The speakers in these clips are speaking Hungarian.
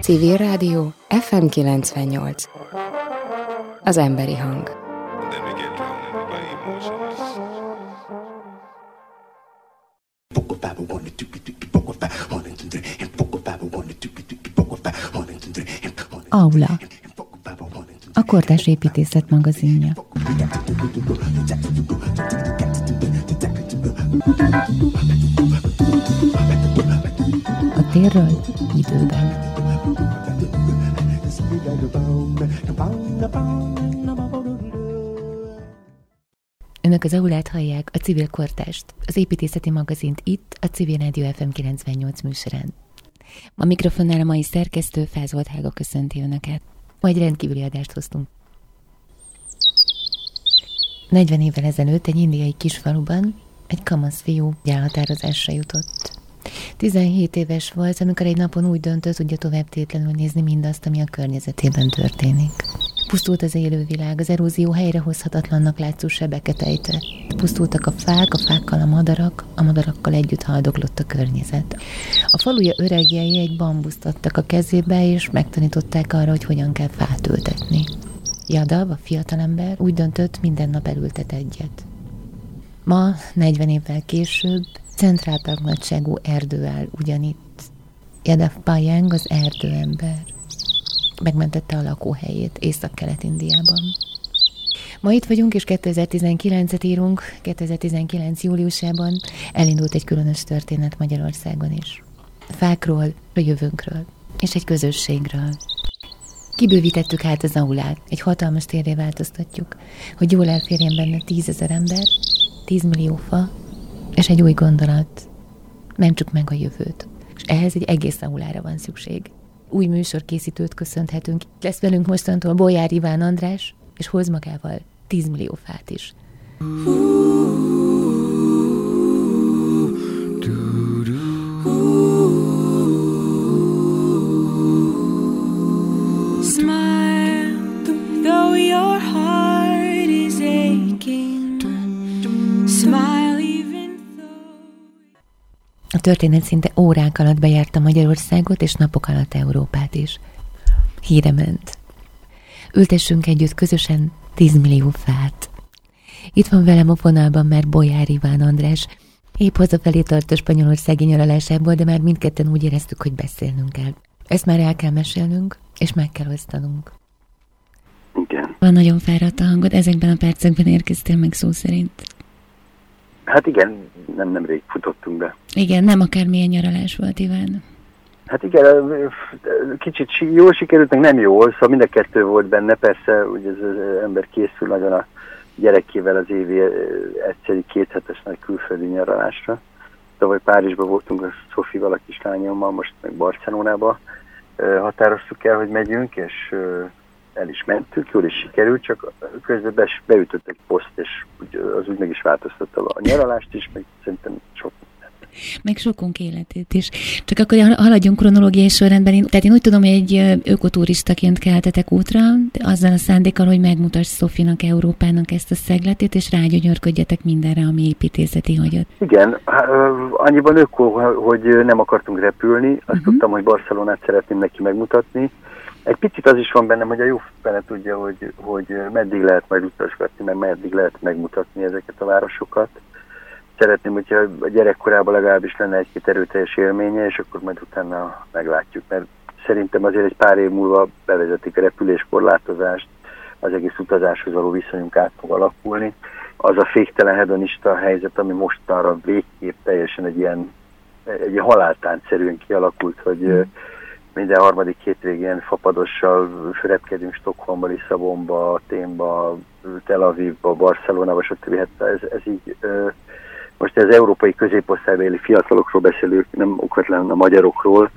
Civil Rádió FM 98 Az emberi hang. Aula. A Kortás Építészet magazinja A térről időben Önök az aulát hallják, a civil kortást, az építészeti magazint itt, a Civil Rádió FM 98 műsorán. A mikrofonnál a mai szerkesztő Fázolt Hága köszönti Önöket. Majd rendkívüli adást hoztunk. 40 évvel ezelőtt egy indiai kisfaluban egy kamasz fiú elhatározásra jutott. 17 éves volt, amikor egy napon úgy döntött, hogy tovább tétlenül nézni mindazt, ami a környezetében történik. Pusztult az élővilág, az erózió helyrehozhatatlannak látszó sebeket ejtett. Pusztultak a fák, a fákkal a madarak, a madarakkal együtt haldoglott a környezet. A faluja öregjei egy bambuszt adtak a kezébe, és megtanították arra, hogy hogyan kell fát ültetni. Jadav, a fiatalember úgy döntött, minden nap elültet egyet. Ma, 40 évvel később, centráltak nagyságú erdő áll ugyanitt. Jadav Pajang az erdőember megmentette a lakóhelyét Észak-Kelet-Indiában. Ma itt vagyunk, és 2019-et írunk, 2019. júliusában elindult egy különös történet Magyarországon is. Fákról, a jövőnkről, és egy közösségről. Kibővítettük hát az aulát, egy hatalmas térré változtatjuk, hogy jól elférjen benne tízezer ember, tízmillió fa, és egy új gondolat. Mentsük meg a jövőt. És ehhez egy egész aulára van szükség új műsorkészítőt köszönhetünk. Lesz velünk mostantól Bolyár Iván András, és hoz magával 10 millió fát is. A történet szinte órák alatt bejárta Magyarországot, és napok alatt Európát is. Híre ment. Ültessünk együtt közösen 10 millió fát. Itt van velem a vonalban már Bolyár Iván András. Épp hazafelé tart a spanyolországi nyaralásából, de már mindketten úgy éreztük, hogy beszélnünk kell. Ezt már el kell mesélnünk, és meg kell osztanunk. Igen. Van nagyon fáradt a hangod, ezekben a percekben érkeztél meg szó szerint. Hát igen, nem nemrég futottunk be. Igen, nem akármilyen nyaralás volt, Iván. Hát igen, kicsit jól sikerült, meg nem jól, szóval mind a kettő volt benne, persze, hogy ez az ember készül nagyon a gyerekével az évi egyszeri kéthetes nagy külföldi nyaralásra. Tavaly Párizsban voltunk a Szofival, a kislányommal, most meg Barcelonába határoztuk el, hogy megyünk, és el is mentünk, jól is sikerült, csak közben be, beütött egy poszt, és az úgy meg is változtatta a nyaralást is, meg szerintem sok meg sokunk életét is. Csak akkor haladjunk kronológiai sorrendben. Én, tehát én úgy tudom, hogy egy ökoturistaként keltetek útra, azzal a szándékkal, hogy megmutass Szofinak, Európának ezt a szegletét, és rágyönyörködjetek mindenre, ami építészeti hagyott. Igen, annyiban öko, hogy nem akartunk repülni. Azt uh-huh. tudtam, hogy Barcelonát szeretném neki megmutatni, egy picit az is van bennem, hogy a jó fene tudja, hogy, hogy meddig lehet majd utasgatni, mert meddig lehet megmutatni ezeket a városokat. Szeretném, hogyha a gyerekkorában legalábbis lenne egy-két erőteljes élménye, és akkor majd utána meglátjuk, mert szerintem azért egy pár év múlva bevezetik a repüléskorlátozást, az egész utazáshoz való viszonyunk át fog alakulni. Az a féktelen hedonista helyzet, ami most arra végképp teljesen egy ilyen, egy haláltáncszerűen kialakult, hogy mm minden harmadik hétvégén fapadossal repkedünk Stockholmba, Lisszabonba, Ténba, Tel Avivba, Barcelonába, stb. Hát ez, ez így, most az európai középosztálybeli fiatalokról beszélünk, nem okvetlen a magyarokról,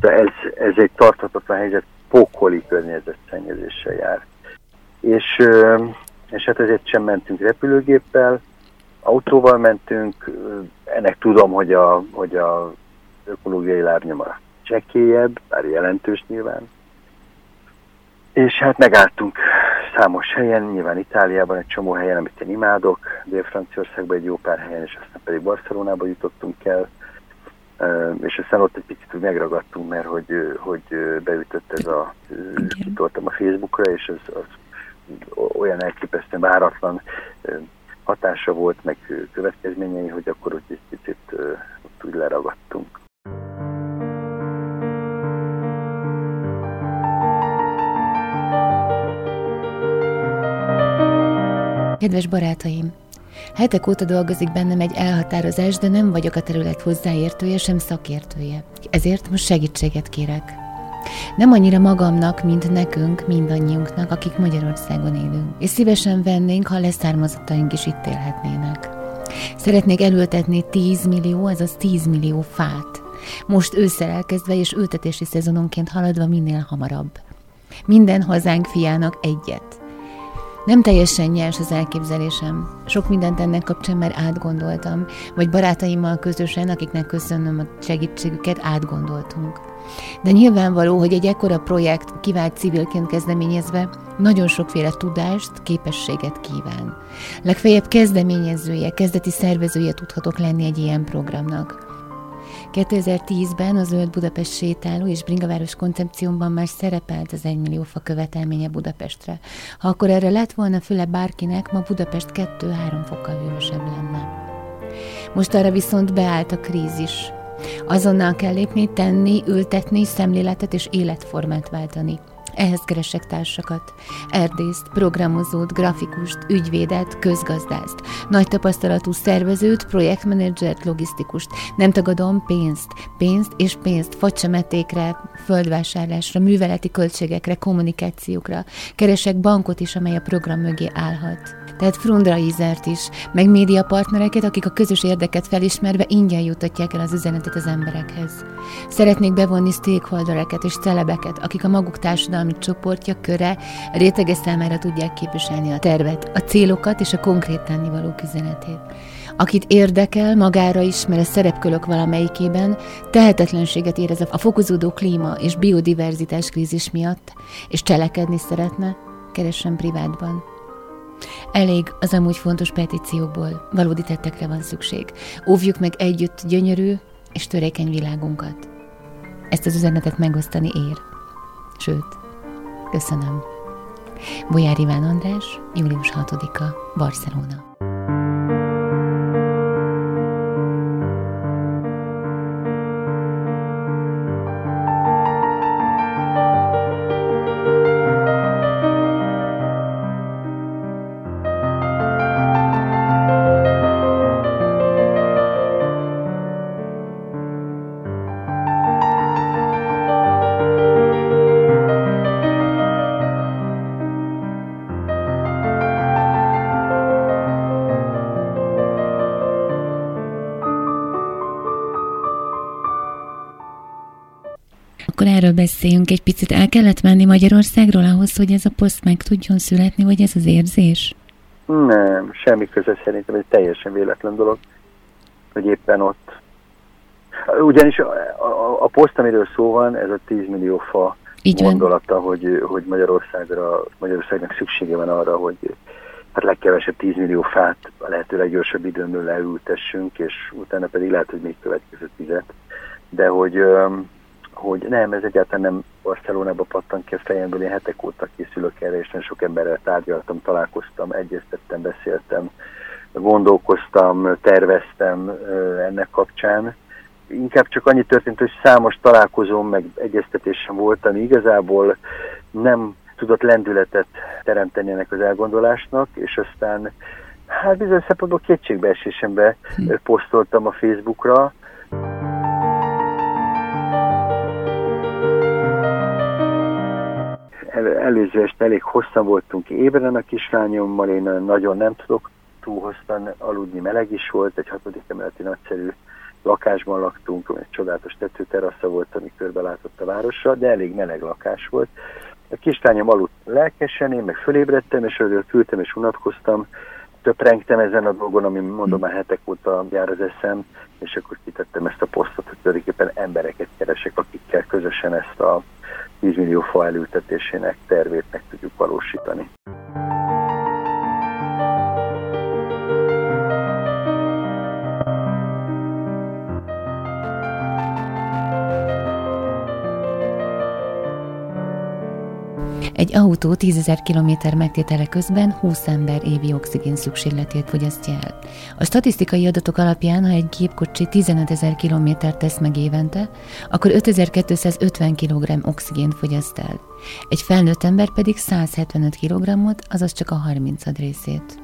de ez, ez egy tarthatatlan helyzet, pókoli környezetszennyezéssel jár. És, és hát ezért sem mentünk repülőgéppel, autóval mentünk, ennek tudom, hogy a, hogy a ökológiai lábnyoma csekélyebb, bár jelentős nyilván. És hát megálltunk számos helyen, nyilván Itáliában egy csomó helyen, amit én imádok, Dél-Franciaországban egy jó pár helyen, és aztán pedig Barcelonába jutottunk el, és aztán ott egy picit úgy megragadtunk, mert hogy, hogy beütött ez a, kitoltam a Facebookra, és ez az olyan elképesztően váratlan hatása volt, meg következményei, hogy akkor ott egy picit ott úgy leragadtunk. Kedves barátaim! Hetek óta dolgozik bennem egy elhatározás, de nem vagyok a terület hozzáértője, sem szakértője. Ezért most segítséget kérek. Nem annyira magamnak, mint nekünk, mindannyiunknak, akik Magyarországon élünk. És szívesen vennénk, ha leszármazottaink is itt élhetnének. Szeretnék elültetni 10 millió, azaz 10 millió fát. Most ősszel elkezdve és ültetési szezononként haladva minél hamarabb. Minden hazánk fiának egyet. Nem teljesen nyers az elképzelésem. Sok mindent ennek kapcsán már átgondoltam, vagy barátaimmal közösen, akiknek köszönöm a segítségüket, átgondoltunk. De nyilvánvaló, hogy egy ekkora projekt kivált civilként kezdeményezve nagyon sokféle tudást, képességet kíván. Legfeljebb kezdeményezője, kezdeti szervezője tudhatok lenni egy ilyen programnak. 2010-ben a Zöld Budapest sétáló és Bringaváros koncepciómban már szerepelt az 1 millió fa követelménye Budapestre. Ha akkor erre lett volna füle bárkinek, ma Budapest 2-3 fokkal hősebb lenne. Most arra viszont beállt a krízis. Azonnal kell lépni, tenni, ültetni, szemléletet és életformát váltani – ehhez keresek társakat. Erdészt, programozót, grafikust, ügyvédet, közgazdászt, nagy tapasztalatú szervezőt, projektmenedzsert, logisztikust. Nem tagadom pénzt, pénzt és pénzt facsemetékre, földvásárlásra, műveleti költségekre, kommunikációkra. Keresek bankot is, amely a program mögé állhat tehát Frundra Izert is, meg médiapartnereket, akik a közös érdeket felismerve ingyen jutatják el az üzenetet az emberekhez. Szeretnék bevonni stakeholdereket és celebeket, akik a maguk társadalmi csoportja, köre, rétege számára tudják képviselni a tervet, a célokat és a konkrét tennivalók üzenetét akit érdekel, magára ismer a szerepkölök valamelyikében, tehetetlenséget érez a fokozódó klíma és biodiverzitás krízis miatt, és cselekedni szeretne, keressen privátban. Elég az amúgy fontos petíciókból, valódi tettekre van szükség. Óvjuk meg együtt gyönyörű és törékeny világunkat. Ezt az üzenetet megosztani ér. Sőt, köszönöm. Bolyár Iván András, július 6-a, Barcelona. Kellett menni Magyarországról ahhoz, hogy ez a poszt meg tudjon születni, vagy ez az érzés? Nem, semmi köze szerintem, egy teljesen véletlen dolog, hogy éppen ott. Ugyanis a, a, a poszt, amiről szó van, ez a 10 millió fa Így gondolata, hogy, hogy Magyarországra, Magyarországnak szüksége van arra, hogy hát legkevesebb 10 millió fát a lehető leggyorsabb időn leültessünk, és utána pedig lehet, hogy még következő tizet. De hogy hogy nem, ez egyáltalán nem Barcelonába pattan ki a fejemből, én hetek óta készülök erre, és nagyon sok emberrel tárgyaltam, találkoztam, egyeztettem, beszéltem, gondolkoztam, terveztem ennek kapcsán. Inkább csak annyi történt, hogy számos találkozóm, meg egyeztetésem volt, ami igazából nem tudott lendületet teremteni ennek az elgondolásnak, és aztán hát bizony szempontból kétségbeesésembe hm. posztoltam a Facebookra, el, előző este elég hosszan voltunk ébren a kislányommal, én nagyon nem tudok túl hosszan aludni, meleg is volt, egy hatodik emeleti nagyszerű lakásban laktunk, egy csodálatos tetőterasza volt, ami körbe látott a városra, de elég meleg lakás volt. A kislányom aludt lelkesen, én meg fölébredtem, és örül küldtem és unatkoztam, töprengtem ezen a dolgon, ami mondom már hetek óta jár az eszem, és akkor kitettem ezt a posztot, hogy tulajdonképpen embereket keresek, akikkel közösen ezt a 10 millió fa elültetésének tervét meg tudjuk valósítani. Egy autó 10 ezer kilométer megtétele közben 20 ember évi oxigén szükségletét fogyasztja el. A statisztikai adatok alapján, ha egy gépkocsi 15 ezer kilométer tesz meg évente, akkor 5250 kg oxigént fogyaszt el. Egy felnőtt ember pedig 175 kg-ot, azaz csak a 30 részét.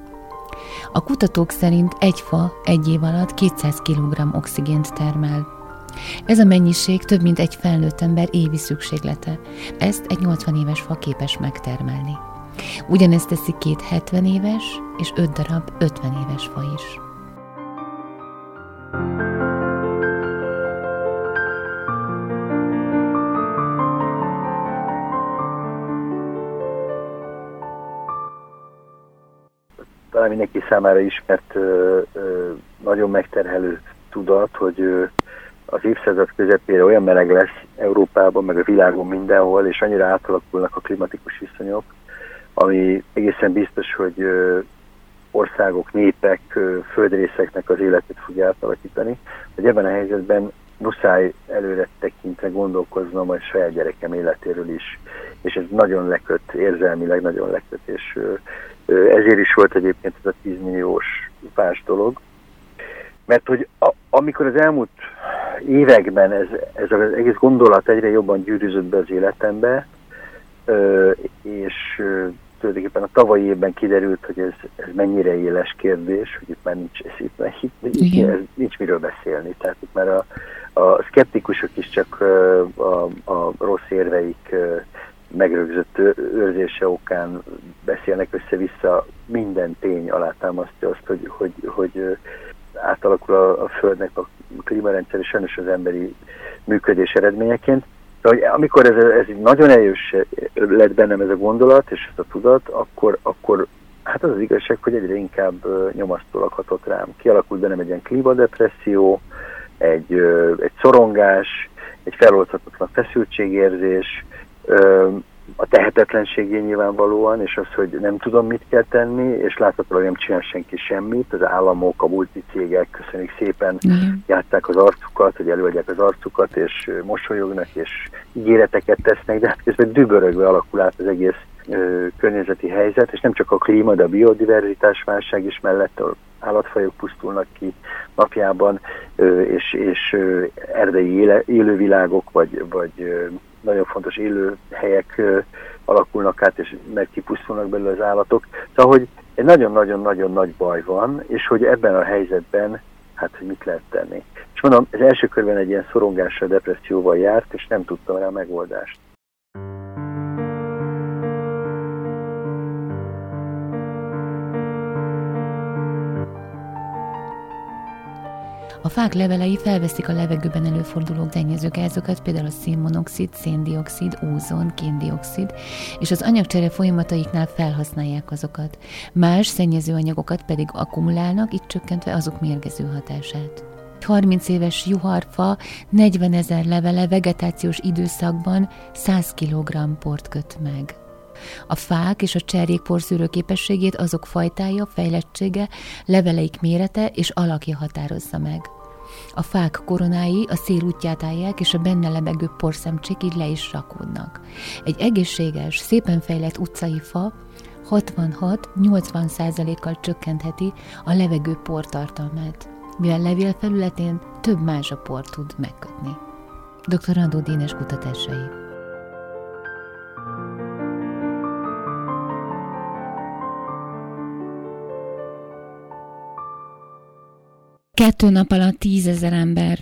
A kutatók szerint egy fa egy év alatt 200 kg oxigént termel. Ez a mennyiség több mint egy felnőtt ember évi szükséglete. Ezt egy 80 éves fa képes megtermelni. Ugyanezt teszi két 70 éves és 5 darab 50 éves fa is. Talán mindenki számára ismert nagyon megterhelő tudat, hogy az évszázad közepére olyan meleg lesz Európában, meg a világon mindenhol, és annyira átalakulnak a klimatikus viszonyok, ami egészen biztos, hogy országok, népek, földrészeknek az életét fogja átalakítani, hogy ebben a helyzetben muszáj előre tekintve gondolkoznom a saját gyerekem életéről is, és ez nagyon leköt, érzelmileg nagyon leköt, és ezért is volt egyébként ez a 10 milliós pás dolog, mert hogy a, amikor az elmúlt években ez, ez az egész gondolat egyre jobban gyűrűzött be az életembe, és tulajdonképpen a tavalyi évben kiderült, hogy ez, ez mennyire éles kérdés, hogy itt már nincs, ez, itt, már, itt, itt, ez, nincs miről beszélni. Tehát itt már a, a szkeptikusok is csak a, a rossz érveik megrögzött őrzése okán beszélnek össze-vissza, minden tény alátámasztja azt, hogy, hogy, hogy átalakul a, a Földnek a klímarendszer, és sajnos az emberi működés eredményeként. De hogy amikor ez, ez nagyon erős lett bennem ez a gondolat, és ez a tudat, akkor, akkor hát az az igazság, hogy egyre inkább nyomasztólag hatott rám. Kialakult bennem egy ilyen klímadepresszió, egy, egy szorongás, egy feloldhatatlan feszültségérzés, a tehetetlenségé nyilvánvalóan, és az, hogy nem tudom, mit kell tenni, és láthatóan nem csinál senki semmit, az államok, a multicégek köszönjük szépen, mm. játszák az arcukat, hogy előadják az arcukat, és mosolyognak, és ígéreteket tesznek, de hát közben dübörögve alakul át az egész ö, környezeti helyzet, és nem csak a klíma, de a biodiverzitás válság is mellett, állatfajok pusztulnak ki napjában, és, és erdei élővilágok, vagy, vagy nagyon fontos élőhelyek alakulnak át, és meg kipusztulnak belőle az állatok. Szóval, hogy egy nagyon-nagyon-nagyon nagy baj van, és hogy ebben a helyzetben, hát, hogy mit lehet tenni. És mondom, az első körben egy ilyen szorongással, depresszióval járt, és nem tudtam rá megoldást. A fák levelei felveszik a levegőben előforduló gázokat, például a szénmonoxid, széndiokszid, ózon, kéndiokszid, és az anyagcsere folyamataiknál felhasználják azokat. Más szennyező anyagokat pedig akkumulálnak, így csökkentve azok mérgező hatását. 30 éves juharfa 40 ezer levele vegetációs időszakban 100 kg port köt meg. A fák és a cserjék porszűrő képességét azok fajtája, fejlettsége, leveleik mérete és alakja határozza meg. A fák koronái a szél útját állják, és a benne lebegő porszemcsék így le is rakódnak. Egy egészséges, szépen fejlett utcai fa 66-80 százalékkal csökkentheti a levegő portartalmát, mivel levél felületén több mázsaport tud megkötni. Dr. Andó Dénes kutatásai Kettő nap alatt tízezer ember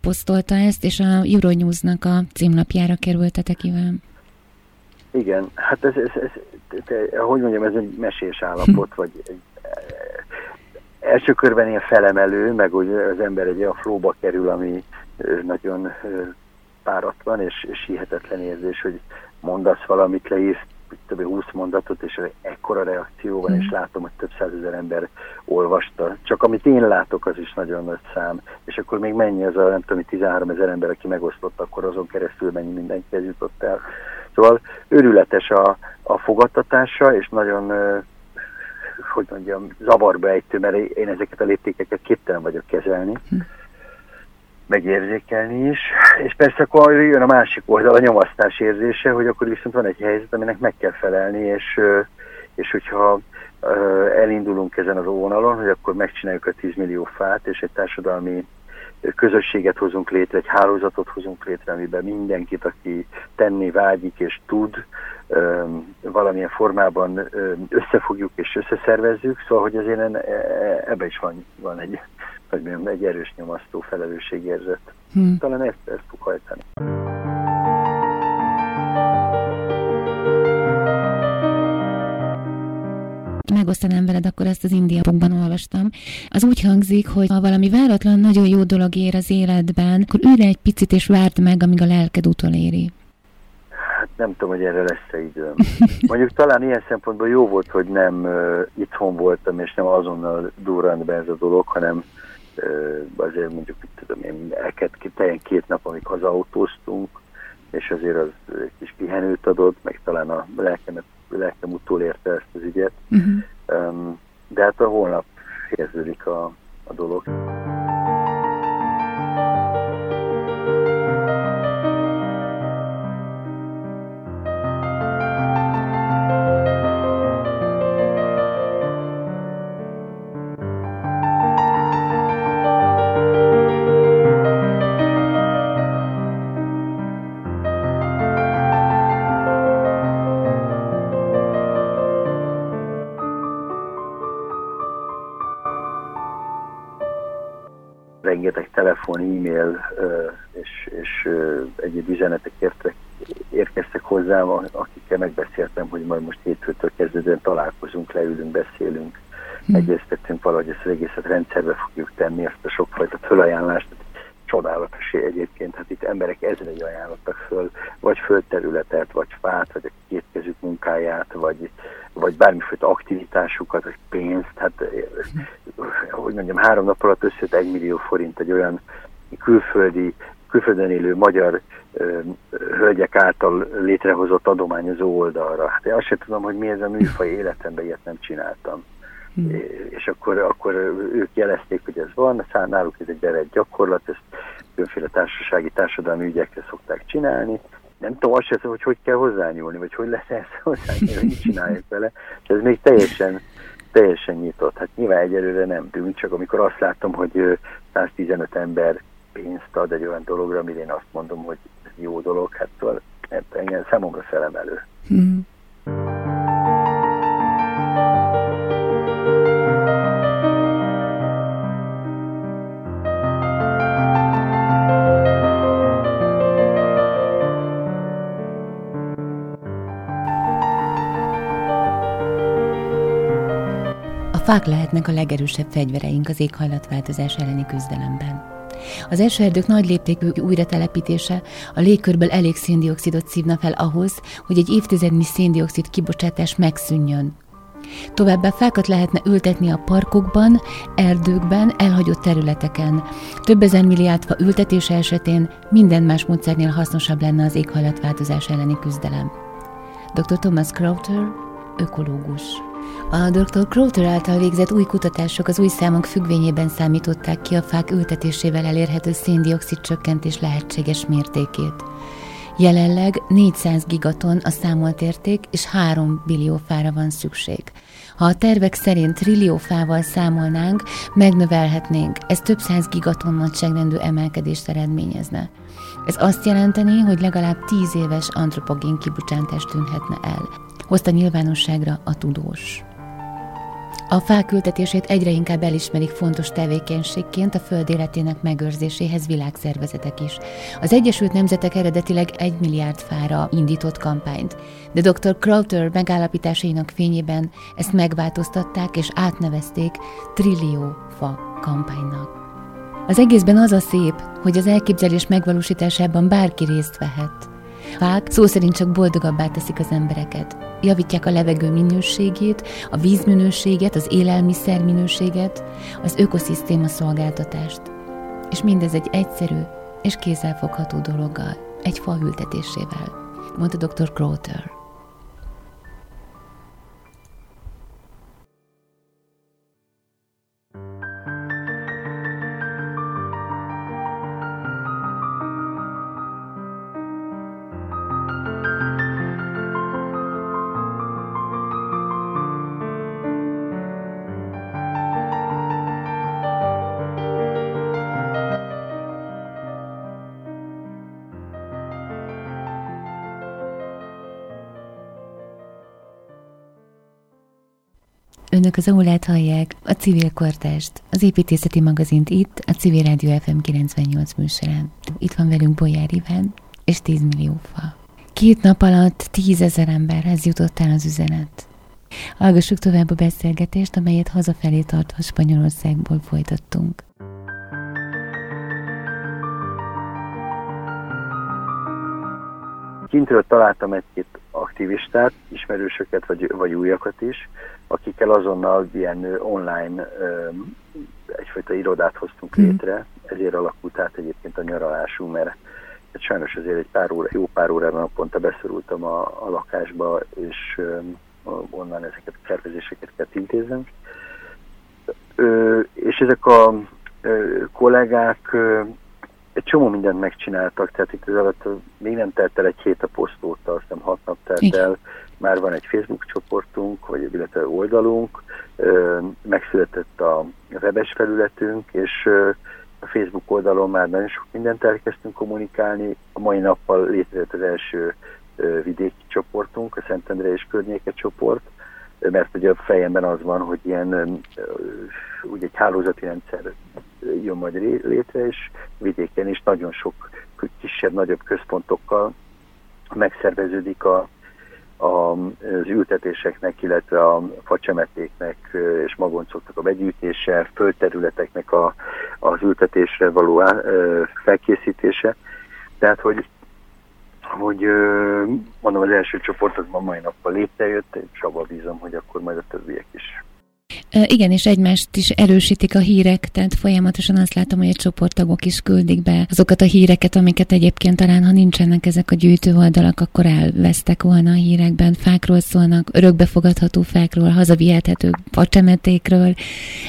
posztolta ezt, és a Euronews-nak a címlapjára kerültetek, Iván. Igen, hát ez, ez, ez te, hogy mondjam, ez egy mesés állapot, vagy egy, első körben ilyen felemelő, meg hogy az ember egy olyan flóba kerül, ami nagyon páratlan, és, és hihetetlen érzés, hogy mondasz valamit, leírsz több 20 mondatot, és ekkora reakció van, mm. és látom, hogy több százezer ember olvasta. Csak amit én látok, az is nagyon nagy szám. És akkor még mennyi az a, nem tudom, 13 ezer ember, aki megosztott, akkor azon keresztül mennyi mindenkihez jutott el. Szóval őrületes a, a fogadtatása, és nagyon hogy mondjam, zavarba ejtő, mert én ezeket a léptékeket képtelen vagyok kezelni. Hm megérzékelni is, és persze akkor jön a másik oldal, a nyomasztás érzése, hogy akkor viszont van egy helyzet, aminek meg kell felelni, és, és hogyha elindulunk ezen a vonalon, hogy akkor megcsináljuk a 10 millió fát, és egy társadalmi közösséget hozunk létre, egy hálózatot hozunk létre, amiben mindenkit, aki tenni vágyik és tud, valamilyen formában összefogjuk és összeszervezzük, szóval hogy azért e, e, ebbe is van, van egy hogy mondjam, egy erős nyomasztó felelősségérzet. Hmm. Talán ezt, ezt fog hajtani. megosztanám veled, akkor ezt az indiapokban olvastam. Az úgy hangzik, hogy ha valami váratlan, nagyon jó dolog ér az életben, akkor ülj egy picit és várd meg, amíg a lelked utoléri. Hát nem tudom, hogy erre lesz-e időm. Mondjuk talán ilyen szempontból jó volt, hogy nem uh, itthon voltam, és nem azonnal durrant be ez a dolog, hanem azért mondjuk, mit tudom én, ki, két nap, amíg hazautóztunk, és azért az egy kis pihenőt adott, meg talán a lelkemet, lelkem utolérte ezt az ügyet. Uh-huh. De hát a holnap érződik a, a dolog. Telefon, e-mail és, és egyéb üzenetek értek, érkeztek hozzám, akikkel megbeszéltem, hogy majd most hétfőtől kezdődően találkozunk, leülünk, beszélünk, hmm. egyeztetünk valahogy ezt az egészet rendszerbe fogjuk tenni, ezt a sokfajta fölajánlást, csodálatos egyébként, hát itt emberek ezrei ajánlottak föl, vagy földterületet, vagy fát, vagy a kétkezük munkáját, vagy, vagy bármifajta aktivitásukat, vagy pénzt, hát hogy mondjam, három nap alatt összejött egy millió forint egy olyan külföldi, külföldön élő magyar ö, hölgyek által létrehozott adományozó oldalra. Hát én azt sem tudom, hogy mi ez a műfaj életemben ilyet nem csináltam. Hmm. És akkor, akkor ők jelezték, hogy ez van, náluk ez egy bevett gyakorlat, ezt különféle társasági, társadalmi ügyekre szokták csinálni. Nem tudom azt sem, hogy hogy kell hozzányúlni, vagy hogy lesz ez hozzányúlni, hogy mit csinálják vele. Ez még teljesen, teljesen nyitott. Hát nyilván egyelőre nem tűnt, csak amikor azt látom, hogy 115 ember pénzt ad egy olyan dologra, amire én azt mondom, hogy ez jó dolog, hát szóval engem számomra felemelő. Hmm. fák lehetnek a legerősebb fegyvereink az éghajlatváltozás elleni küzdelemben. Az esőerdők nagy léptékű újratelepítése a légkörből elég széndiokszidot szívna fel ahhoz, hogy egy évtizednyi széndiokszid kibocsátás megszűnjön. Továbbá fákat lehetne ültetni a parkokban, erdőkben, elhagyott területeken. Több ezer milliárd fa ültetése esetén minden más módszernél hasznosabb lenne az éghajlatváltozás elleni küzdelem. Dr. Thomas Crowther, ökológus. A Dr. Crowther által végzett új kutatások az új számok függvényében számították ki a fák ültetésével elérhető széndiokszid csökkentés lehetséges mértékét. Jelenleg 400 gigaton a számolt érték, és 3 billió fára van szükség. Ha a tervek szerint trillió fával számolnánk, megnövelhetnénk, ez több száz gigaton nagyságrendű emelkedést eredményezne. Ez azt jelenteni, hogy legalább 10 éves antropogén kibocsátás tűnhetne el, hozta nyilvánosságra a tudós. A fák ültetését egyre inkább elismerik fontos tevékenységként a föld életének megőrzéséhez világszervezetek is. Az Egyesült Nemzetek eredetileg egy milliárd fára indított kampányt, de dr. Crowther megállapításainak fényében ezt megváltoztatták és átnevezték trillió fa kampánynak. Az egészben az a szép, hogy az elképzelés megvalósításában bárki részt vehet. Fák szó szerint csak boldogabbá teszik az embereket. Javítják a levegő minőségét, a vízminőséget, az élelmiszer minőséget, az ökoszisztéma szolgáltatást. És mindez egy egyszerű és kézzelfogható dologgal, egy fa ültetésével, mondta dr. Crowther. Az aulát hallják, a civil kortást, az építészeti magazint itt, a Civil Rádió FM 98 műsorán. Itt van velünk Bolyár Iván, és 10 millió fa. Két nap alatt tízezer emberhez jutott el az üzenet. Hallgassuk tovább a beszélgetést, amelyet hazafelé tartva Spanyolországból folytattunk. Kintről találtam egy-két aktivistát, ismerősöket vagy, vagy újakat is, akikkel azonnal ilyen online egyfajta irodát hoztunk hmm. létre, ezért alakult át egyébként a nyaralásunk, mert hát sajnos azért egy pár óra, jó pár órára naponta beszorultam a, a lakásba, és onnan ezeket a szervezéseket kell intéznem. És ezek a kollégák egy csomó mindent megcsináltak, tehát itt az alatt még nem telt el egy hét a posztóta, azt hiszem hat nap telt el, már van egy Facebook csoportunk, vagy illetve oldalunk, megszületett a webes felületünk, és a Facebook oldalon már nagyon sok mindent elkezdtünk kommunikálni. A mai nappal létrejött az első vidéki csoportunk, a Szentendre és környéke csoport, mert ugye a fejemben az van, hogy ilyen úgy egy hálózati rendszer jön majd létre, és vidéken is nagyon sok kisebb-nagyobb központokkal megszerveződik a, a, az ültetéseknek, illetve a facsemetéknek és magoncoknak a begyűjtése, földterületeknek a, az ültetésre való á, felkészítése. Tehát, hogy, hogy mondom, az első csoport az ma mai nappal létrejött, és abban bízom, hogy akkor majd a többiek is igen, és egymást is erősítik a hírek, tehát folyamatosan azt látom, hogy a csoporttagok is küldik be azokat a híreket, amiket egyébként talán, ha nincsenek ezek a gyűjtő oldalak, akkor elvesztek volna a hírekben. Fákról szólnak, örökbefogadható fákról, hazavihethető facsemetékről,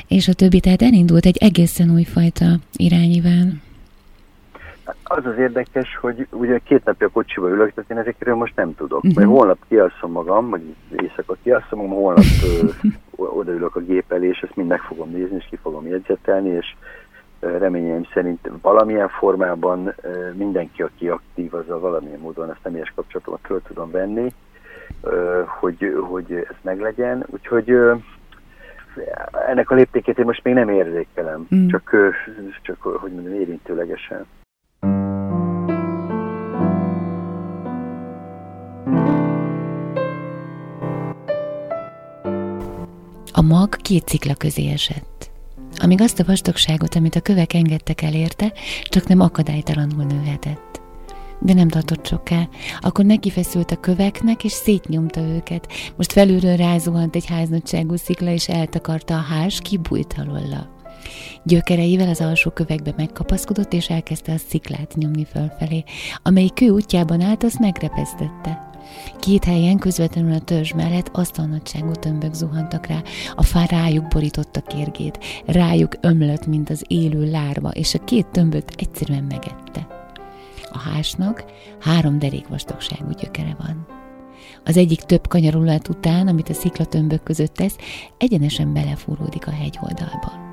és a többi. Tehát elindult egy egészen újfajta irányíván. Az az érdekes, hogy ugye két napja kocsiba ülök, tehát én ezekről most nem tudok. Mert holnap kiasszom magam, vagy éjszaka kiasszom magam, holnap odaülök a gép elé, és ezt mind meg fogom nézni, és ki fogom jegyzetelni, és reményeim szerint valamilyen formában mindenki, aki aktív, azzal valamilyen módon a személyes kapcsolatomat föl tudom venni, hogy, hogy ez meglegyen. Úgyhogy ennek a léptékét én most még nem érzékelem, mm. csak, csak hogy mondjam, érintőlegesen. A mag két cikla közé esett. Amíg azt a vastagságot, amit a kövek engedtek elérte, csak nem akadálytalanul nőhetett. De nem tartott soká, akkor nekifeszült a köveknek, és szétnyomta őket. Most felülről rázuhant egy háznagyságú szikla, és eltakarta a ház, kibújt alóla. Gyökereivel az alsó kövekbe megkapaszkodott, és elkezdte a sziklát nyomni fölfelé, amely kő útjában állt, azt megrepesztette. Két helyen közvetlenül a törzs mellett asztalnagyságú tömbök zuhantak rá, a fá rájuk borította kérgét, rájuk ömlött, mint az élő lárva, és a két tömböt egyszerűen megette. A hásnak három derék vastagságú gyökere van. Az egyik több kanyarulat után, amit a sziklatömbök között tesz, egyenesen belefúródik a hegyoldalba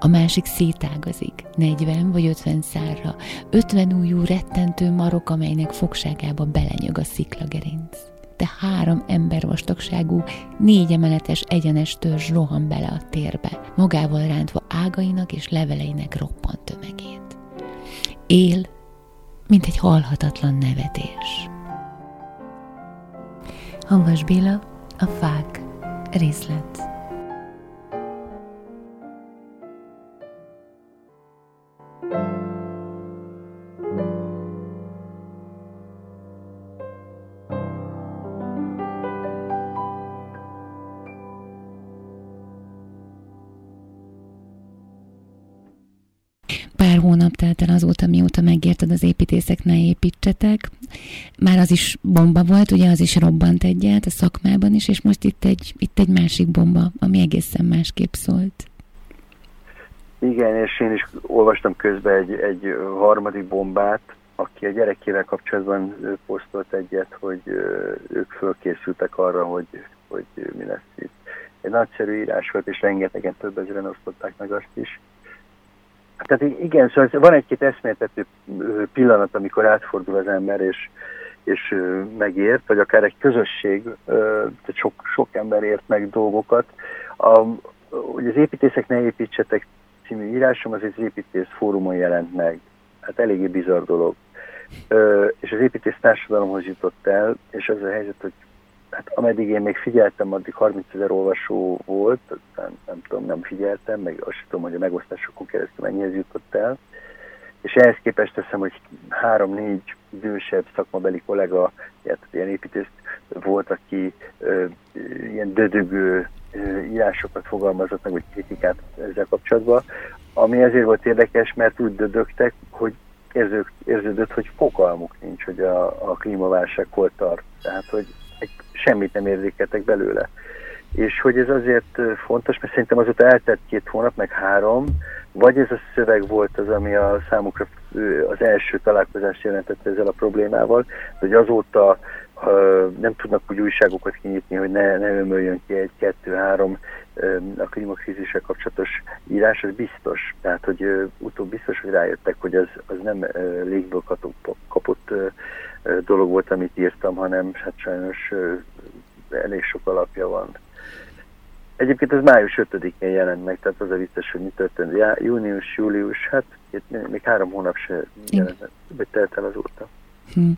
a másik szétágazik, 40 vagy 50 szárra, 50 újú rettentő marok, amelynek fogságába belenyög a sziklagerinc. De három ember vastagságú, négy emeletes egyenes törzs rohan bele a térbe, magával rántva ágainak és leveleinek roppant tömegét. Él, mint egy halhatatlan nevetés. Hanvas Béla, a fák, részlet. Mióta megérted az építészek ne építsetek. Már az is bomba volt, ugye az is robbant egyet a szakmában is, és most itt egy, itt egy másik bomba, ami egészen másképp szólt. Igen, és én is olvastam közben egy, egy harmadik bombát, aki a gyerekével kapcsolatban posztolt egyet, hogy ők fölkészültek arra, hogy, hogy mi lesz itt. Egy nagyszerű írás volt, és rengetegen több ezeren osztották meg azt is. Tehát igen, szóval van egy-két eszméltető pillanat, amikor átfordul az ember, és, és megért, vagy akár egy közösség, tehát sok, sok ember ért meg dolgokat. A, hogy az építészek ne építsetek című írásom, az egy építész fórumon jelent meg. Hát eléggé bizarr dolog. És az építész társadalomhoz jutott el, és az a helyzet, hogy hát ameddig én még figyeltem, addig 30 ezer olvasó volt, nem, nem tudom, nem figyeltem, meg azt tudom, hogy a megosztásokon keresztül mennyihez jutott el. És ehhez képest teszem, hogy három-négy idősebb szakmabeli kollega, ilyen építész volt, aki ö, ilyen dödögő írásokat fogalmazott meg, vagy kritikát ezzel kapcsolatban, ami ezért volt érdekes, mert úgy dödögtek, hogy érzők, érződött, hogy fogalmuk nincs, hogy a, a klímaválság hol tart. Tehát, hogy semmit nem érzékeltek belőle. És hogy ez azért fontos, mert szerintem azóta eltelt két hónap, meg három, vagy ez a szöveg volt az, ami a számukra az első találkozást jelentette ezzel a problémával, hogy azóta nem tudnak úgy újságokat kinyitni, hogy ne, ne ömöljön ki egy, kettő, három a klímakrízissel kapcsolatos írás, az biztos. Tehát, hogy utóbb biztos, hogy rájöttek, hogy az, az nem légből kapott dolog volt, amit írtam, hanem hát sajnos elég sok alapja van. Egyébként ez május 5-én jelent meg, tehát az a vicces, hogy mi történt. Já, június, július, hát még három hónap se jelent, vagy telt el azóta. Hm.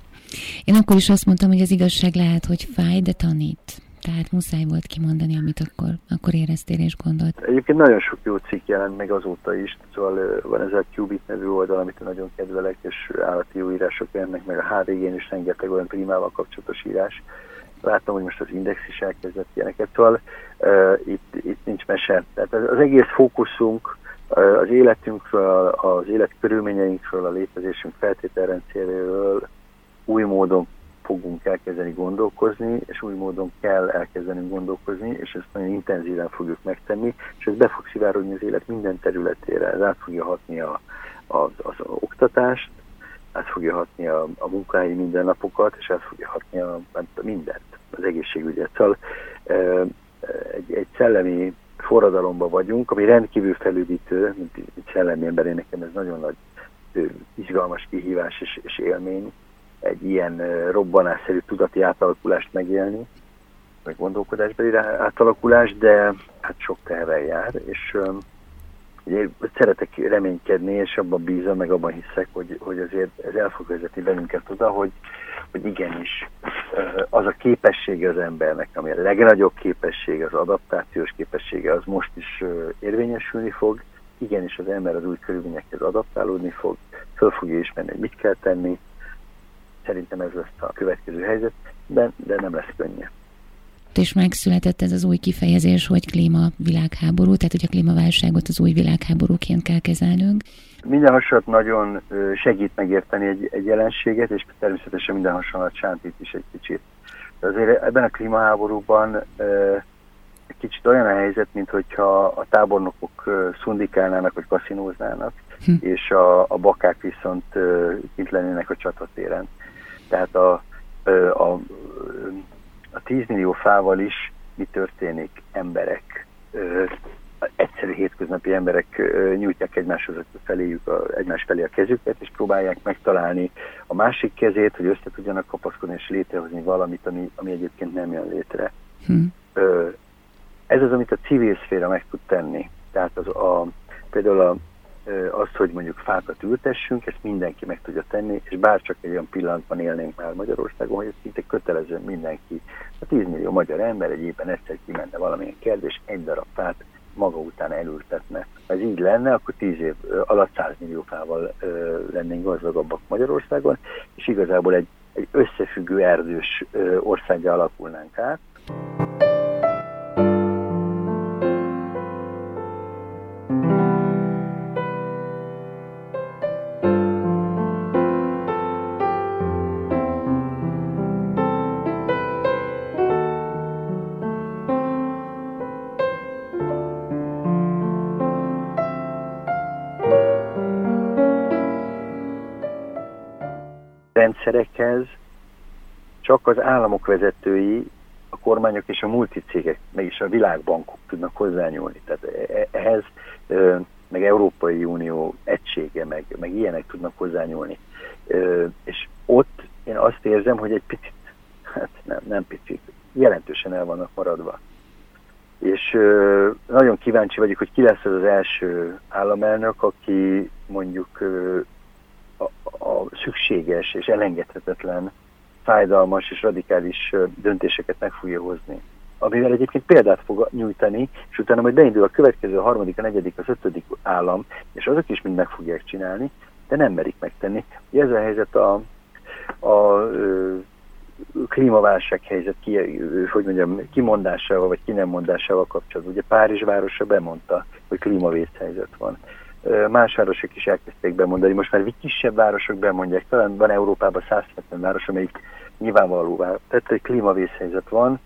Én akkor is azt mondtam, hogy az igazság lehet, hogy fáj, de tanít. Tehát muszáj volt kimondani, amit akkor, akkor éreztél és gondolt. Egyébként nagyon sok jó cikk jelent meg azóta is, szóval van ez a Qubit nevű oldal, amit nagyon kedvelek, és állati jó írások jelennek meg a HVG-n is rengeteg olyan primával kapcsolatos írás. Láttam, hogy most az Index is elkezdett ilyeneket, szóval uh, itt, itt nincs mese. Tehát az, egész fókuszunk uh, az életünkről, az életkörülményeinkről, a létezésünk feltételrendszeréről, új módon fogunk elkezdeni gondolkozni, és új módon kell elkezdeni gondolkozni, és ezt nagyon intenzíven fogjuk megtenni, és ez be fog szivárogni az élet minden területére, ez át fogja hatni a, az, az oktatást, át fogja hatni a, a munkahelyi mindennapokat, és át fogja hatni a, mindent, az egészségügyet. Szóval egy, egy szellemi forradalomban vagyunk, ami rendkívül felüdítő, mint, mint szellemi ember, én nekem ez nagyon nagy izgalmas kihívás és, és élmény, egy ilyen robbanásszerű tudati átalakulást megélni, vagy gondolkodásbeli átalakulás, de hát sok teherrel jár, és ugye, szeretek reménykedni, és abban bízom, meg abban hiszek, hogy, hogy azért ez el fog vezetni bennünket oda, hogy, hogy igenis az a képessége az embernek, ami a legnagyobb képessége, az adaptációs képessége, az most is érvényesülni fog, igenis az ember az új körülményekhez adaptálódni fog, föl fogja ismerni, hogy mit kell tenni, Szerintem ez lesz a következő helyzet, de, de nem lesz könnyű. És megszületett ez az új kifejezés, hogy klíma világháború, tehát hogy a klímaválságot az új világháborúként kell kezelnünk. Minden hasonlat nagyon segít megérteni egy, egy jelenséget, és természetesen minden hasonlat sántít is egy kicsit. De azért ebben a klímaháborúban egy kicsit olyan a helyzet, mint hogyha a tábornokok szundikálnának, vagy kaszinóznának, hm. és a, a bakák viszont kint lennének a csatatéren. Tehát a, a, a 10 millió fával is mi történik? Emberek, egyszerű hétköznapi emberek nyújtják egymáshoz feléjük a, egymás felé a kezüket, és próbálják megtalálni a másik kezét, hogy össze tudjanak kapaszkodni és létrehozni valamit, ami, ami egyébként nem jön létre. Hm. Ez az, amit a civil szféra meg tud tenni. Tehát az a, például a azt, hogy mondjuk fákat ültessünk, ezt mindenki meg tudja tenni, és bárcsak egy olyan pillanatban élnénk már Magyarországon, hogy ez szinte kötelező mindenki. A 10 millió magyar ember egy éppen egyszer kimenne valamilyen kérdés, és egy darab fát maga után elültetne. Ha ez így lenne, akkor 10 év alatt 100 millió fával lennénk gazdagabbak Magyarországon, és igazából egy, egy összefüggő erdős országja alakulnánk át. Csak az államok vezetői, a kormányok és a multicégek, meg is a világbankok tudnak hozzányúlni. Tehát e, ehhez meg Európai Unió egysége, meg, meg ilyenek tudnak hozzányúlni. És ott én azt érzem, hogy egy picit, hát nem, nem picit, jelentősen el vannak maradva. És nagyon kíváncsi vagyok, hogy ki lesz az az első államelnök, aki mondjuk a, a szükséges és elengedhetetlen, fájdalmas és radikális döntéseket meg fogja hozni amivel egyébként példát fog nyújtani, és utána majd beindul a következő, a harmadik, a negyedik, az ötödik állam, és azok is mind meg fogják csinálni, de nem merik megtenni. Ez a helyzet a, a, klímaválság helyzet ki, hogy mondjam, kimondásával vagy ki nem mondásával kapcsolatban. Ugye Párizs városa bemondta, hogy klímavészhelyzet van. Más városok is elkezdték bemondani, most már kisebb városok bemondják, talán van Európában 170 város, amelyik nyilvánvalóvá, tehát egy klímavészhelyzet van,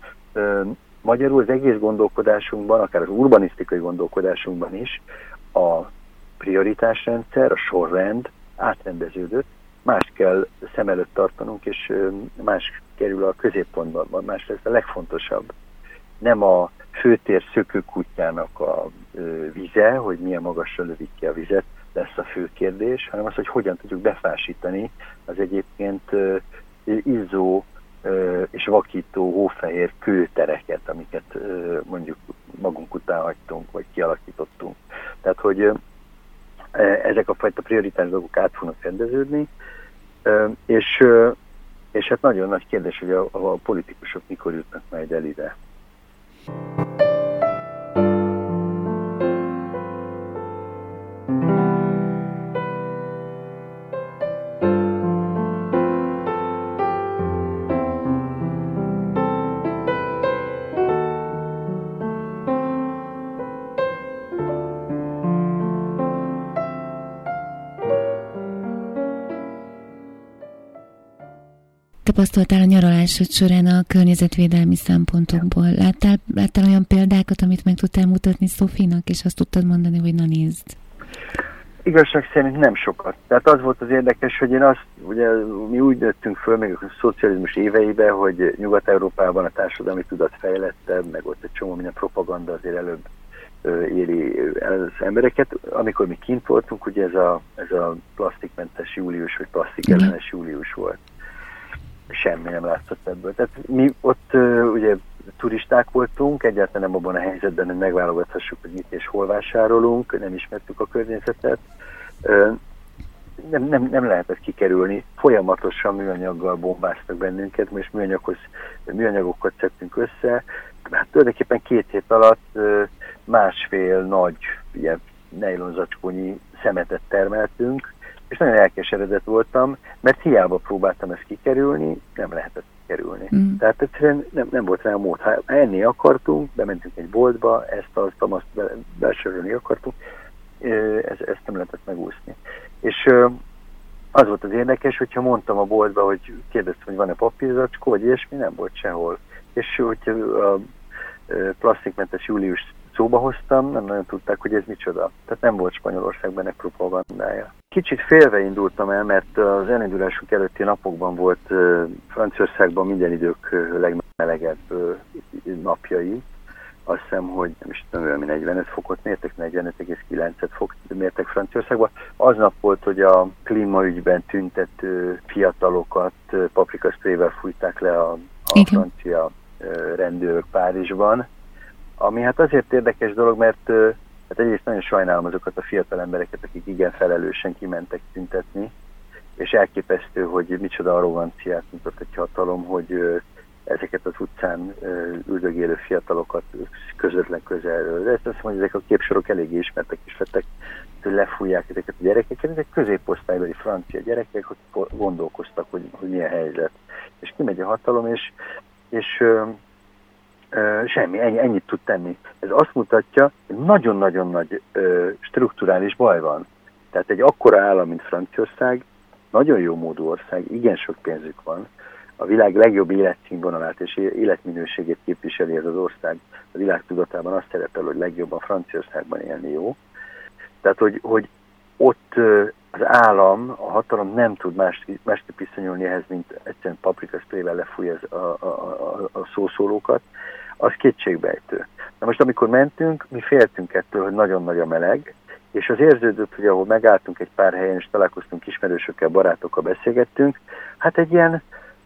Magyarul az egész gondolkodásunkban, akár az urbanisztikai gondolkodásunkban is a prioritásrendszer, a sorrend átrendeződött, más kell szem előtt tartanunk, és más kerül a középpontban, más lesz a legfontosabb. Nem a főtér szökőkutyának a vize, hogy milyen magasra lövik ki a vizet, lesz a fő kérdés, hanem az, hogy hogyan tudjuk befásítani az egyébként izzó és vakító hófehér kőtereket, amiket mondjuk magunk után hagytunk, vagy kialakítottunk. Tehát, hogy e, ezek a fajta prioritás dolgok át fognak rendeződni, és, és hát nagyon nagy kérdés, hogy a, a politikusok mikor jutnak majd el ide. Thank you. Tapasztaltál a nyaralásod során a környezetvédelmi szempontokból? Láttál, láttál olyan példákat, amit meg tudtál mutatni Szofinak, és azt tudtad mondani, hogy na nézd? Igazság szerint nem sokat. Tehát az volt az érdekes, hogy én azt, ugye mi úgy nőttünk föl, még a szocializmus éveiben, hogy Nyugat-Európában a társadalmi tudat fejlettebb, meg ott egy csomó minden propaganda azért előbb éri az embereket. Amikor mi kint voltunk, ugye ez a, ez a plastikmentes július, vagy plastikellenes július volt semmi nem látszott ebből. Tehát mi ott ugye turisták voltunk, egyáltalán nem abban a helyzetben, hogy megválogathassuk, hogy mit és hol vásárolunk, nem ismertük a környezetet. Nem, nem, nem lehetett kikerülni. Folyamatosan műanyaggal bombáztak bennünket, most műanyaghoz, műanyagokat szedtünk össze. Hát tulajdonképpen két hét alatt másfél nagy ilyen nejlonzacskónyi szemetet termeltünk, és nagyon elkeseredett voltam, mert hiába próbáltam ezt kikerülni, nem lehetett kikerülni. Mm. Tehát egyszerűen nem, nem volt rá mód. Ha enni akartunk, bementünk egy boltba, ezt, azt, azt be, besorolni akartunk, ez, ezt nem lehetett megúszni. És az volt az érdekes, hogyha mondtam a boltba, hogy kérdeztem, hogy van-e papírzacskó, vagy ilyesmi, nem volt sehol. És hogyha a plastikmentes július szóba hoztam, nem nagyon tudták, hogy ez micsoda. Tehát nem volt Spanyolországban egy propagandája. Kicsit félve indultam el, mert az elindulásunk előtti napokban volt Franciaországban minden idők legmelegebb napjai. Azt hiszem, hogy nem is tudom, ami 45 fokot mértek, 45,9 fok mértek Franciaországban. Aznap volt, hogy a klímaügyben tüntető fiatalokat paprikaszprével fújták le a, a francia rendőrök Párizsban ami hát azért érdekes dolog, mert hát egyrészt nagyon sajnálom azokat a fiatal embereket, akik igen felelősen kimentek tüntetni, és elképesztő, hogy micsoda arroganciát mutat egy hatalom, hogy ezeket az utcán üldögélő fiatalokat közvetlen közelről. De ezt azt mondom, hogy ezek a képsorok eléggé ismertek és vettek, hogy lefújják ezeket a gyerekeket. Ezek középosztálybeli francia gyerekek, hogy gondolkoztak, hogy, hogy milyen helyzet. És kimegy a hatalom, és, és semmi, ennyi, ennyit tud tenni. Ez azt mutatja, hogy nagyon-nagyon nagy strukturális baj van. Tehát egy akkora állam, mint Franciaország, nagyon jó módú ország, igen sok pénzük van, a világ legjobb életszínvonalát és életminőségét képviseli ez az ország. A világ tudatában azt szerepel, hogy legjobban Franciaországban élni jó. Tehát, hogy, hogy ott az állam, a hatalom nem tud más, másképp viszonyulni ehhez, mint egyszerűen paprika sprével lefúj a, a, a, a szószólókat, az kétségbejtő. Na most amikor mentünk, mi féltünk ettől, hogy nagyon nagy a meleg, és az érződött, hogy ahol megálltunk egy pár helyen, és találkoztunk ismerősökkel, barátokkal beszélgettünk, hát egy ilyen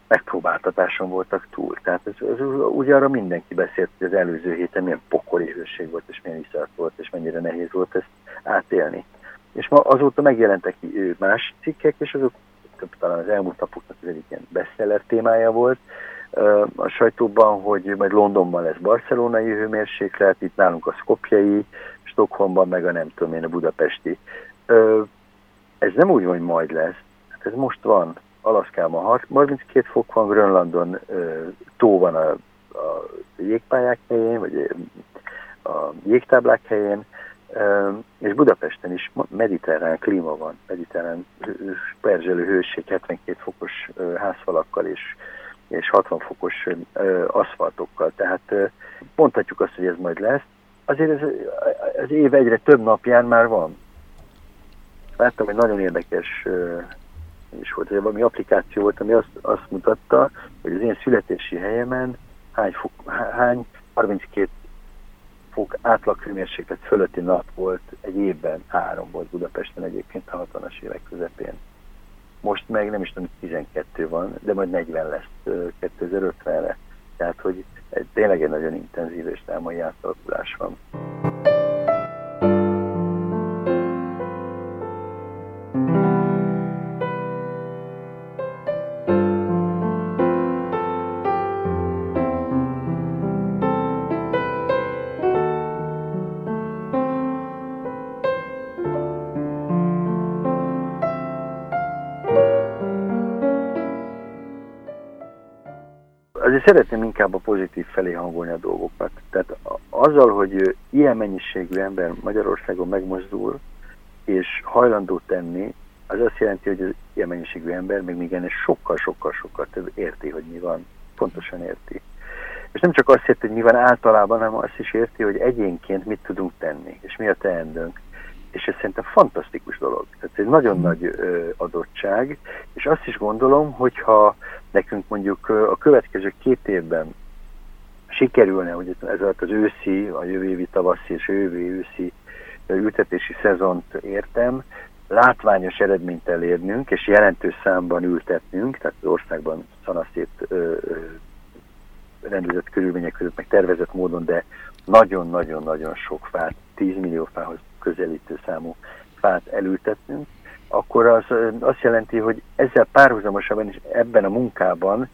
megpróbáltatáson voltak túl. Tehát ez, ez, ugye arra mindenki beszélt, hogy az előző héten milyen pokoli hőség volt, és milyen iszart volt, és mennyire nehéz volt ezt átélni. És ma azóta megjelentek más cikkek, és azok talán az elmúlt napoknak az egyik ilyen bestseller témája volt a sajtóban, hogy majd Londonban lesz barcelonai hőmérséklet, itt nálunk a szkopjai, Stockholmban meg a nem tudom én, a budapesti. Ez nem úgy van, hogy majd lesz, hát ez most van. Alaszkában 32 fok van, Grönlandon tó van a, a jégpályák helyén, vagy a jégtáblák helyén, és Budapesten is mediterrán klíma van, mediterrán perzselő hőség, 72 fokos házfalakkal és, és 60 fokos aszfaltokkal. Tehát mondhatjuk azt, hogy ez majd lesz. Azért ez, az év egyre több napján már van. Láttam egy nagyon érdekes is volt, hogy valami applikáció volt, ami azt, azt mutatta, hogy az én születési helyemen hány, fok, hány 32 fok átlaghőmérséklet fölötti nap volt egy évben, három volt Budapesten egyébként a 60-as évek közepén. Most meg nem is tudom, 12 van, de majd 40 lesz 2050-re. Tehát, hogy tényleg egy nagyon intenzív és támai átalakulás van. Szeretném inkább a pozitív felé hangolni a dolgokat. Tehát azzal, hogy ilyen mennyiségű ember Magyarországon megmozdul, és hajlandó tenni, az azt jelenti, hogy az ilyen mennyiségű ember még még ennél sokkal-sokkal-sokkal több érti, hogy mi van, pontosan érti. És nem csak azt érti, hogy mi van általában, hanem azt is érti, hogy egyénként mit tudunk tenni, és mi a teendőnk. És ez szerintem fantasztikus dolog. Tehát ez egy nagyon mm. nagy ö, adottság, és azt is gondolom, hogyha nekünk mondjuk a következő két évben sikerülne, hogy ez az őszi, a jövő évi tavaszi és jövő őszi ültetési szezont értem, látványos eredményt elérnünk, és jelentős számban ültetnünk, tehát az országban szanaszét rendezett körülmények között, meg tervezett módon, de nagyon-nagyon-nagyon sok fát, 10 millió fához közelítő számú fát elültetnünk, akkor az azt jelenti, hogy ezzel párhuzamosan is ebben a munkában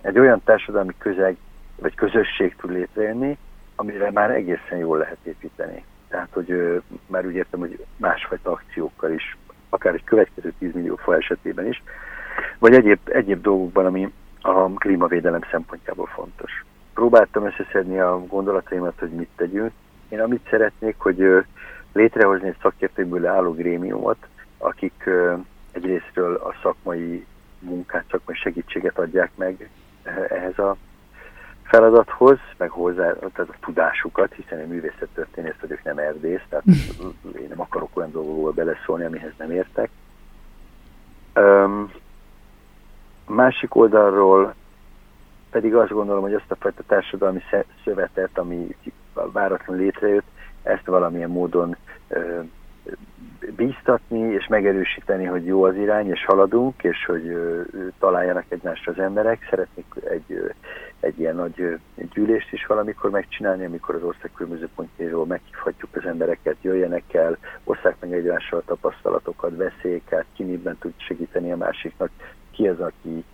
egy olyan társadalmi közeg vagy közösség tud létrejönni, amire már egészen jól lehet építeni. Tehát, hogy már úgy értem, hogy másfajta akciókkal is, akár egy következő 10 millió fa esetében is, vagy egyéb, egyéb dolgokban, ami a klímavédelem szempontjából fontos. Próbáltam összeszedni a gondolataimat, hogy mit tegyünk. Én amit szeretnék, hogy létrehozni egy szakértőből álló grémiumot, akik egyrésztről a szakmai munkát, szakmai segítséget adják meg ehhez a feladathoz, meg hozzá tehát a tudásukat, hiszen én művészettörténész vagyok, nem erdész, tehát én nem akarok olyan dolgokból beleszólni, amihez nem értek. Um, másik oldalról pedig azt gondolom, hogy azt a fajta társadalmi szövetet, ami váratlanul létrejött, ezt valamilyen módon bíztatni és megerősíteni, hogy jó az irány, és haladunk, és hogy találjanak egymásra az emberek. Szeretnék egy, egy ilyen nagy gyűlést is valamikor megcsinálni, amikor az ország különböző pontjairól meghívhatjuk az embereket, jöjjenek el, osszák meg egymással tapasztalatokat, beszéljék át, ki miben tud segíteni a másiknak, ki az, aki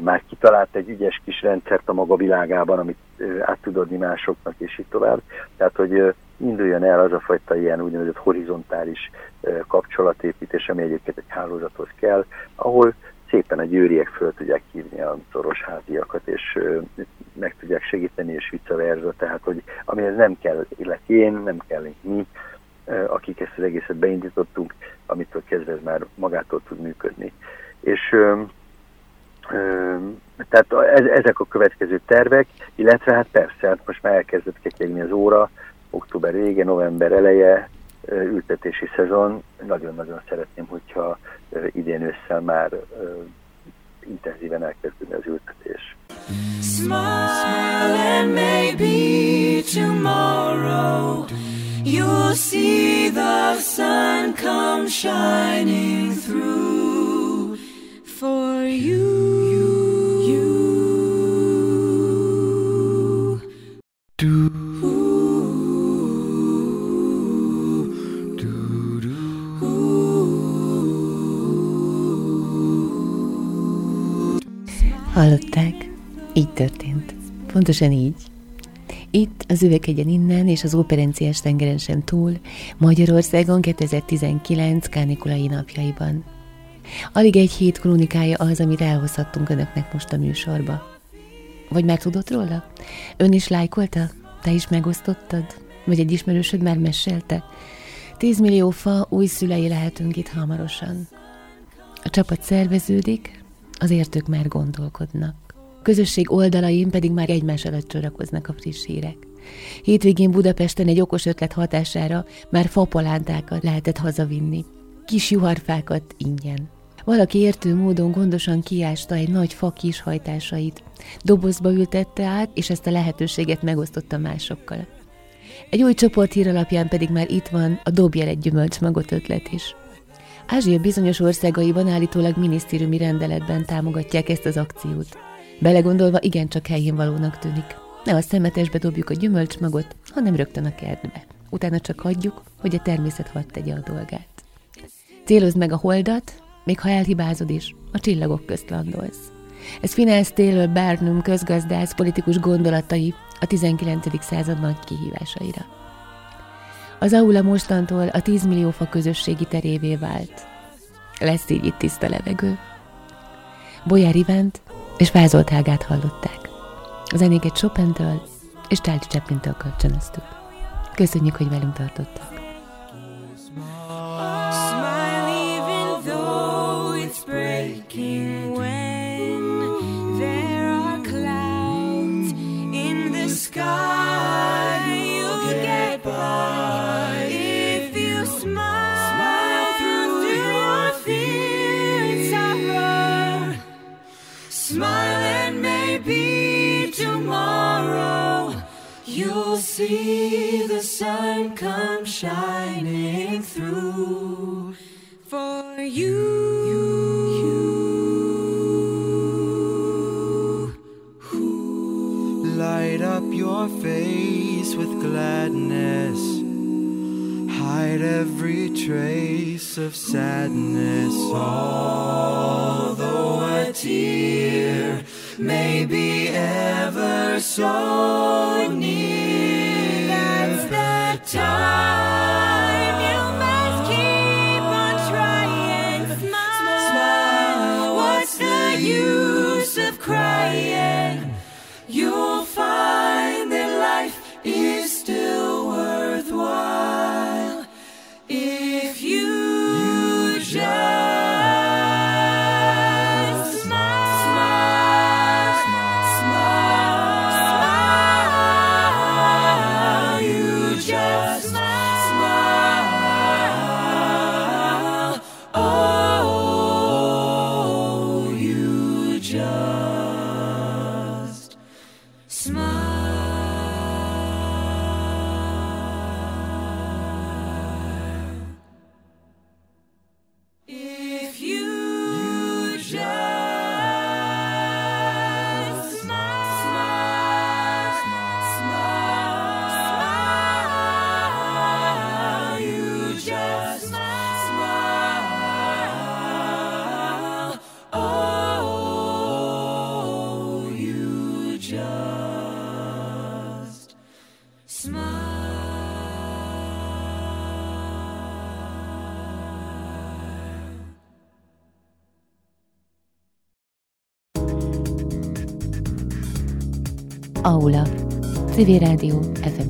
már kitalált egy ügyes kis rendszert a maga világában, amit át tud adni másoknak, és így tovább. Tehát, hogy induljon el az a fajta ilyen úgynevezett horizontális kapcsolatépítés, ami egyébként egy hálózathoz kell, ahol szépen a győriek föl tudják hívni a szoros háziakat, és meg tudják segíteni, és vice versa. Tehát, hogy amihez nem kell én, nem kell mi, akik ezt az egészet beindítottunk, amitől kezdve ez már magától tud működni. És tehát ezek a következő tervek, illetve hát persze, hát most már elkezdett ketyegni az óra, október vége, november eleje, ültetési szezon. Nagyon-nagyon szeretném, hogyha idén ősszel már intenzíven elkezdődne az ültetés. Smile and maybe tomorrow you'll see the sun come shining through for you. Hallották? Így történt. Pontosan így. Itt, az üvegegyen innen és az operenciás tengeren sem túl, Magyarországon 2019 kánikulai napjaiban. Alig egy hét krónikája az, amit elhozhattunk önöknek most a műsorba. Vagy már tudott róla? Ön is lájkolta? Te is megosztottad? Vagy egy ismerősöd már mesélte? Tízmillió fa új szülei lehetünk itt hamarosan. A csapat szerveződik, az értők már gondolkodnak. Közösség oldalain pedig már egymás alatt csodálkoznak a friss hírek. Hétvégén Budapesten egy okos ötlet hatására már fapalántákat lehetett hazavinni. Kis juharfákat ingyen. Valaki értő módon gondosan kiásta egy nagy fa kishajtásait, dobozba ültette át, és ezt a lehetőséget megosztotta másokkal. Egy új csoporthír alapján pedig már itt van a dobjel egy gyümölcsmagot ötlet is. Ázsia bizonyos országaiban állítólag minisztériumi rendeletben támogatják ezt az akciót. Belegondolva igencsak helyén valónak tűnik. Ne a szemetesbe dobjuk a gyümölcsmagot, hanem rögtön a kertbe. Utána csak hagyjuk, hogy a természet hadd tegye a dolgát. Célozd meg a holdat, még ha elhibázod is, a csillagok közt landolsz. Ez Finance Taylor Barnum közgazdász politikus gondolatai a 19. század nagy kihívásaira. Az aula mostantól a 10 millió fa közösségi terévé vált. Lesz így itt tiszta levegő. Bolyár Ivánt és Vázolt Hágát hallották. A zenéket Chopin-től és Charlie Chaplin-től kölcsönöztük. Köszönjük, hogy velünk tartottak. looking when there are clouds in the sky. You'll get by if you smile, smile through, through your fear and sorrow. Smile and maybe tomorrow you'll see the sun come shining through for you. Your face with gladness. Hide every trace of sadness. Although a tear may be ever so near Aula. Civil Rádió FM 9